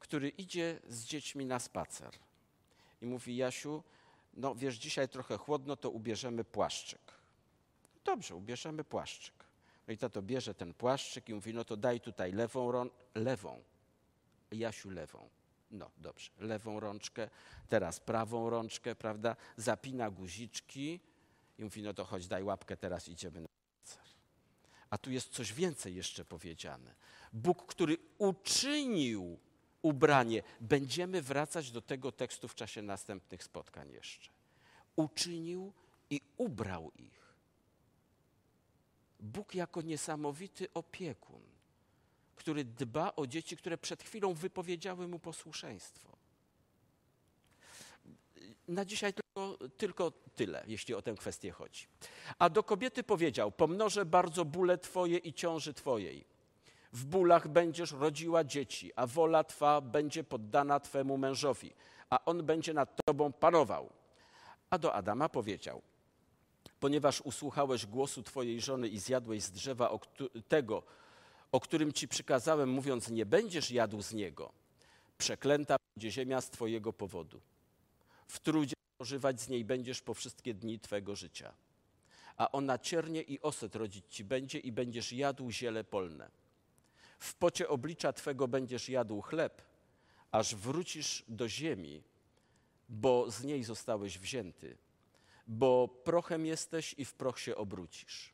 który idzie z dziećmi na spacer i mówi: Jasiu, no wiesz, dzisiaj trochę chłodno, to ubierzemy płaszczyk. Dobrze, ubierzemy płaszczyk. No i tato bierze ten płaszczyk i mówi: No to daj tutaj lewą, rą- lewą. Jasiu, lewą. No dobrze, lewą rączkę, teraz prawą rączkę, prawda? Zapina guziczki I mówi, no to chodź, daj łapkę, teraz idziemy na spacer. A tu jest coś więcej jeszcze powiedziane. Bóg, który uczynił ubranie. Będziemy wracać do tego tekstu w czasie następnych spotkań jeszcze. Uczynił i ubrał ich. Bóg jako niesamowity opiekun, który dba o dzieci, które przed chwilą wypowiedziały mu posłuszeństwo. Na dzisiaj tylko, tylko tyle, jeśli o tę kwestię chodzi. A do kobiety powiedział: Pomnożę bardzo bóle Twoje i ciąży Twojej. W bólach będziesz rodziła dzieci, a wola Twa będzie poddana Twemu mężowi, a on będzie nad Tobą panował. A do Adama powiedział: Ponieważ usłuchałeś głosu Twojej żony i zjadłeś z drzewa tego, o którym Ci przykazałem, mówiąc: Nie będziesz jadł z niego, przeklęta będzie ziemia z Twojego powodu. W trudzie spożywać z niej będziesz po wszystkie dni Twego życia. A ona ciernie i oset rodzić Ci będzie i będziesz jadł ziele polne. W pocie oblicza Twego będziesz jadł chleb, aż wrócisz do ziemi, bo z niej zostałeś wzięty, bo prochem jesteś i w proch się obrócisz.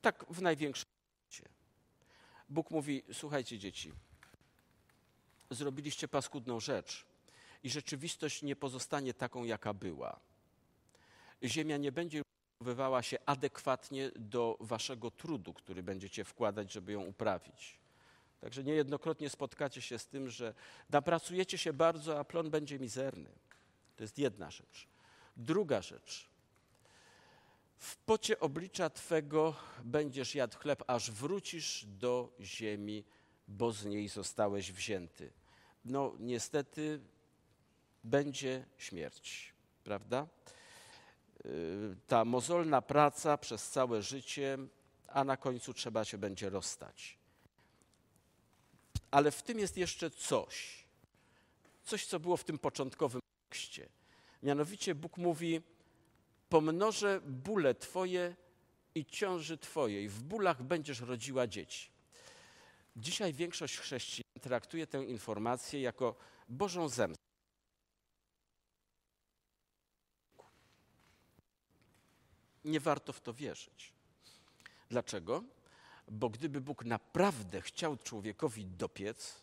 Tak w największym skrócie. Bóg mówi: Słuchajcie, dzieci, zrobiliście paskudną rzecz i rzeczywistość nie pozostanie taką, jaka była. Ziemia nie będzie zachowywała się adekwatnie do waszego trudu, który będziecie wkładać, żeby ją uprawić. Także niejednokrotnie spotkacie się z tym, że napracujecie się bardzo, a plon będzie mizerny. To jest jedna rzecz. Druga rzecz. W pocie oblicza Twego będziesz jadł chleb, aż wrócisz do ziemi, bo z niej zostałeś wzięty. No, niestety będzie śmierć, prawda? Y, ta mozolna praca przez całe życie, a na końcu trzeba się będzie rozstać. Ale w tym jest jeszcze coś, coś, co było w tym początkowym tekście. Mianowicie Bóg mówi: Pomnożę bóle Twoje i ciąży Twojej, w bólach będziesz rodziła dzieci. Dzisiaj większość chrześcijan traktuje tę informację jako Bożą zemstę. Nie warto w to wierzyć. Dlaczego? Bo gdyby Bóg naprawdę chciał człowiekowi dopiec,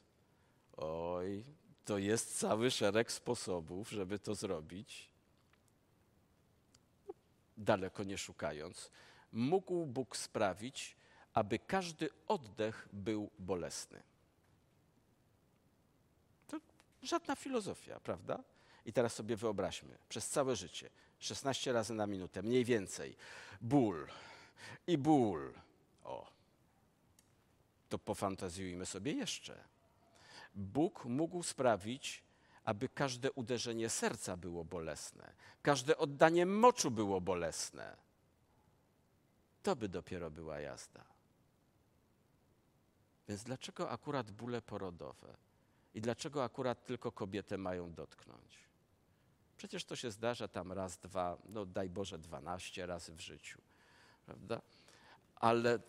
oj, to jest cały szereg sposobów, żeby to zrobić. Daleko nie szukając, mógł Bóg sprawić, aby każdy oddech był bolesny. To żadna filozofia, prawda? I teraz sobie wyobraźmy, przez całe życie 16 razy na minutę, mniej więcej. Ból i ból. O, to pofantazjujmy sobie jeszcze. Bóg mógł sprawić, aby każde uderzenie serca było bolesne, każde oddanie moczu było bolesne. To by dopiero była jazda. Więc dlaczego akurat bóle porodowe? I dlaczego akurat tylko kobietę mają dotknąć? Przecież to się zdarza tam raz, dwa, no daj Boże, dwanaście razy w życiu, prawda? Ale,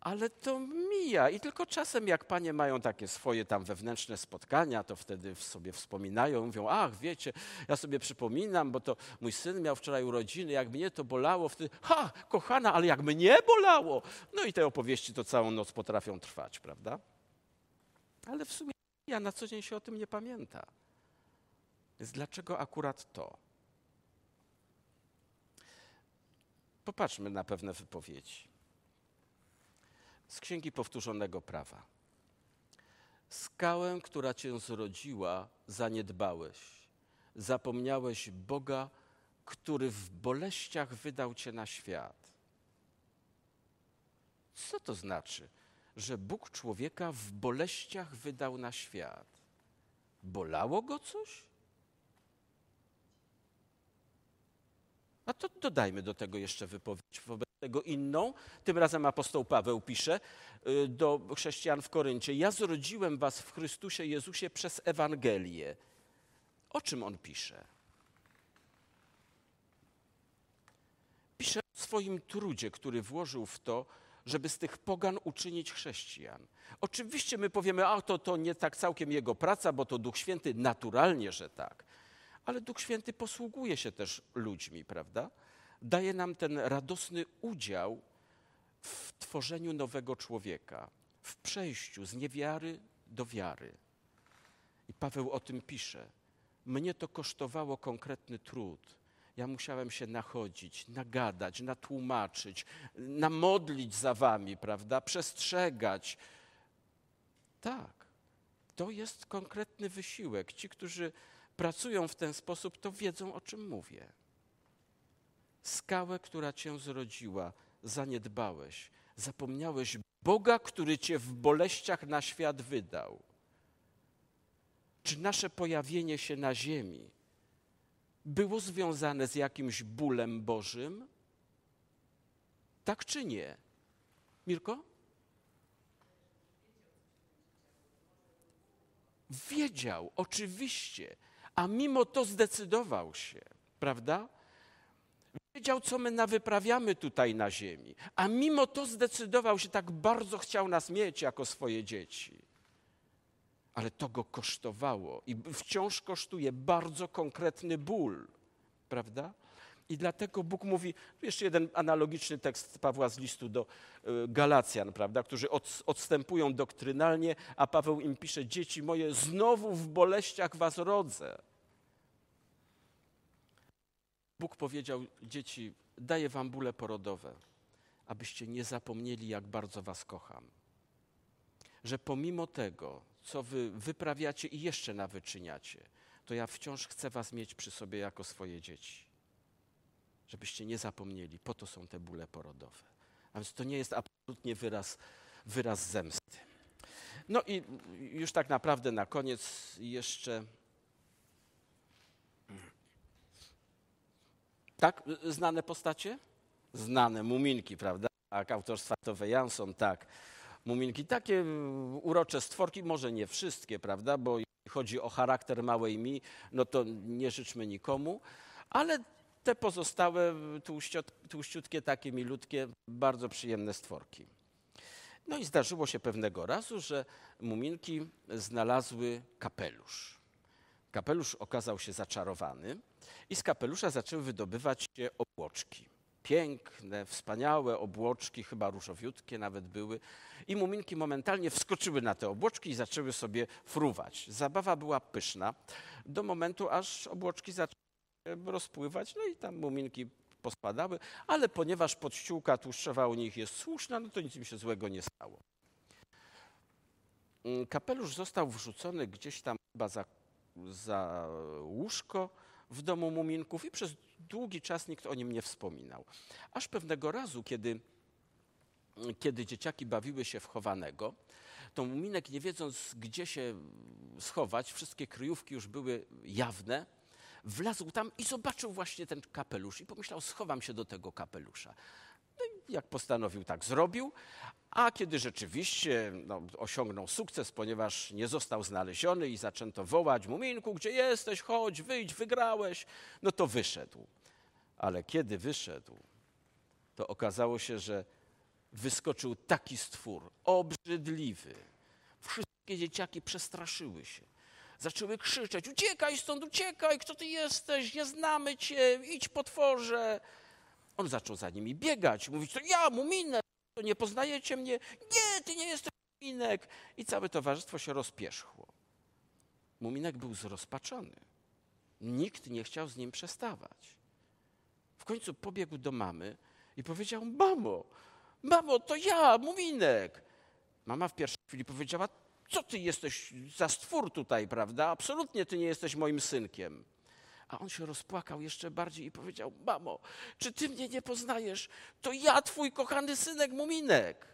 ale to mija i tylko czasem jak panie mają takie swoje tam wewnętrzne spotkania, to wtedy sobie wspominają, mówią, ach wiecie, ja sobie przypominam, bo to mój syn miał wczoraj urodziny, jak mnie to bolało, wtedy, ha, kochana, ale jak mnie bolało. No i te opowieści to całą noc potrafią trwać, prawda? Ale w sumie ja na co dzień się o tym nie pamięta. Więc dlaczego akurat to? Popatrzmy na pewne wypowiedzi. Z Księgi Powtórzonego Prawa. Skałę, która cię zrodziła, zaniedbałeś. Zapomniałeś Boga, który w boleściach wydał cię na świat. Co to znaczy? Że Bóg człowieka w boleściach wydał na świat. Bolało go coś? A to dodajmy do tego jeszcze wypowiedź wobec tego inną. Tym razem apostoł Paweł pisze y, do chrześcijan w Koryncie: Ja zrodziłem was w Chrystusie Jezusie przez Ewangelię. O czym on pisze? Pisze o swoim trudzie, który włożył w to, żeby z tych pogan uczynić chrześcijan. Oczywiście my powiemy, a to, to nie tak całkiem jego praca, bo to Duch Święty, naturalnie, że tak. ale Duch Święty posługuje się też ludźmi, prawda? Daje nam ten radosny udział w tworzeniu nowego człowieka, w przejściu z niewiary do wiary. I Paweł o tym pisze. Mnie to kosztowało konkretny trud. Ja musiałem się nachodzić, nagadać, natłumaczyć, namodlić za wami, prawda? Przestrzegać. Tak, to jest konkretny wysiłek. Ci, którzy pracują w ten sposób, to wiedzą, o czym mówię. Skałę, która cię zrodziła, zaniedbałeś. Zapomniałeś Boga, który cię w boleściach na świat wydał. Czy nasze pojawienie się na ziemi było związane z jakimś bólem Bożym? Tak czy nie? Mirko? Wiedział, oczywiście, a mimo to zdecydował się, prawda? Wiedział, co my nawyprawiamy tutaj na ziemi, a mimo to zdecydował się, tak bardzo chciał nas mieć jako swoje dzieci. Ale to go kosztowało i wciąż kosztuje bardzo konkretny ból, prawda? I dlatego Bóg mówi, jeszcze jeden analogiczny tekst Pawła z listu do y, Galacjan, prawda, którzy od, odstępują doktrynalnie, a Paweł im pisze, dzieci moje, znowu w boleściach was rodzę. Bóg powiedział, dzieci, daję wam bóle porodowe, abyście nie zapomnieli, jak bardzo was kocham. Że pomimo tego, co wy wyprawiacie i jeszcze nawyczyniacie, to ja wciąż chcę was mieć przy sobie jako swoje dzieci. Żebyście nie zapomnieli, po to są te bóle porodowe. A więc to nie jest absolutnie wyraz, wyraz zemsty. No i już tak naprawdę na koniec jeszcze Tak? Znane postacie? Znane, muminki, prawda? Tak, autorstwa Tove Jansson, tak. Muminki, takie urocze stworki, może nie wszystkie, prawda? Bo jeśli chodzi o charakter małej mi, no to nie życzmy nikomu, ale te pozostałe tłuściutkie, takie milutkie, bardzo przyjemne stworki. No i zdarzyło się pewnego razu, że muminki znalazły kapelusz. Kapelusz okazał się zaczarowany i z kapelusza zaczęły wydobywać się obłoczki. Piękne, wspaniałe obłoczki, chyba różowiutkie nawet były. I muminki momentalnie wskoczyły na te obłoczki i zaczęły sobie fruwać. Zabawa była pyszna do momentu, aż obłoczki zaczęły rozpływać, no i tam muminki pospadały, ale ponieważ podściółka tłuszczowa u nich jest słuszna, no to nic im się złego nie stało. Mm, kapelusz został wrzucony gdzieś tam chyba za, za łóżko, w domu muminków i przez długi czas nikt o nim nie wspominał. Aż pewnego razu, kiedy, kiedy dzieciaki bawiły się w chowanego, to muminek, nie wiedząc gdzie się schować, wszystkie kryjówki już były jawne, wlazł tam i zobaczył właśnie ten kapelusz i pomyślał, schowam się do tego kapelusza. No jak postanowił, tak zrobił, a kiedy rzeczywiście no, osiągnął sukces, ponieważ nie został znaleziony i zaczęto wołać, Muminku, gdzie jesteś, chodź, wyjdź, wygrałeś, no to wyszedł. Ale kiedy wyszedł, to okazało się, że wyskoczył taki stwór, obrzydliwy. Wszystkie dzieciaki przestraszyły się. Zaczęły krzyczeć, uciekaj stąd, uciekaj, kto ty jesteś, nie znamy cię, idź potworze. On zaczął za nimi biegać, mówić, to ja, Muminek, to nie poznajecie mnie? Nie, ty nie jesteś Muminek. I całe towarzystwo się rozpierzchło. Muminek był zrozpaczony. Nikt nie chciał z nim przestawać. W końcu pobiegł do mamy i powiedział, mamo, mamo, to ja, Muminek. Mama w pierwszej chwili powiedziała, co ty jesteś za stwór tutaj, prawda? Absolutnie ty nie jesteś moim synkiem. A on się rozpłakał jeszcze bardziej i powiedział: Mamo, czy ty mnie nie poznajesz? To ja, twój kochany synek Muminek.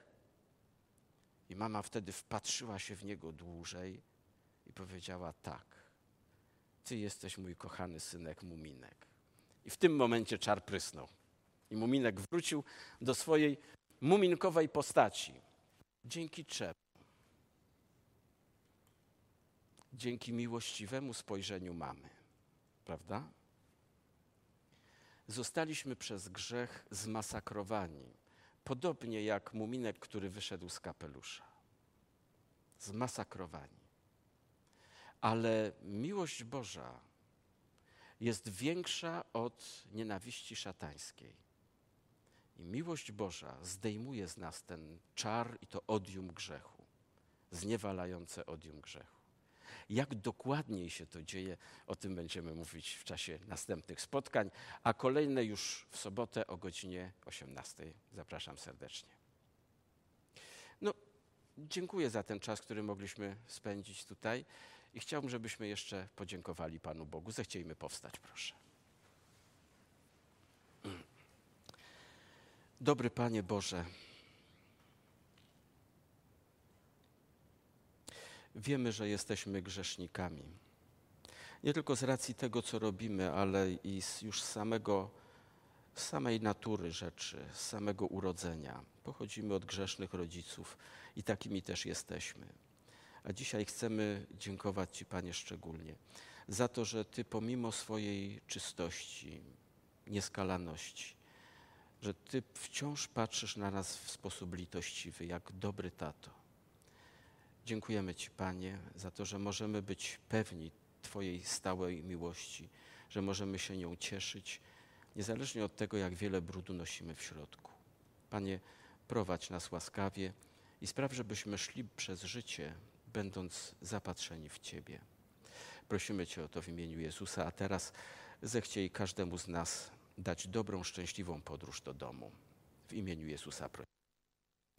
I mama wtedy wpatrzyła się w niego dłużej i powiedziała: Tak, ty jesteś mój kochany synek Muminek. I w tym momencie czar prysnął. I Muminek wrócił do swojej muminkowej postaci. Dzięki czemu? Dzięki miłościwemu spojrzeniu mamy prawda? Zostaliśmy przez grzech zmasakrowani, podobnie jak muminek, który wyszedł z kapelusza. Zmasakrowani. Ale miłość Boża jest większa od nienawiści szatańskiej. I miłość Boża zdejmuje z nas ten czar i to odium grzechu, zniewalające odium grzechu. Jak dokładniej się to dzieje, o tym będziemy mówić w czasie następnych spotkań, a kolejne już w sobotę o godzinie 18. Zapraszam serdecznie. No, dziękuję za ten czas, który mogliśmy spędzić tutaj i chciałbym, żebyśmy jeszcze podziękowali Panu Bogu. Zechciejmy powstać, proszę. Dobry Panie Boże, wiemy, że jesteśmy grzesznikami. Nie tylko z racji tego, co robimy, ale i z już samego, samej natury rzeczy, z samego urodzenia. Pochodzimy od grzesznych rodziców i takimi też jesteśmy. A dzisiaj chcemy dziękować Ci, Panie, szczególnie za to, że Ty pomimo swojej czystości, nieskalaności, że Ty wciąż patrzysz na nas w sposób litościwy, jak dobry tato. Dziękujemy Ci, Panie, za to, że możemy być pewni Twojej stałej miłości, że możemy się nią cieszyć, niezależnie od tego, jak wiele brudu nosimy w środku. Panie, prowadź nas łaskawie i spraw, żebyśmy szli przez życie, będąc zapatrzeni w Ciebie. Prosimy Cię o to w imieniu Jezusa, a teraz zechciej każdemu z nas dać dobrą, szczęśliwą podróż do domu. W imieniu Jezusa prosimy.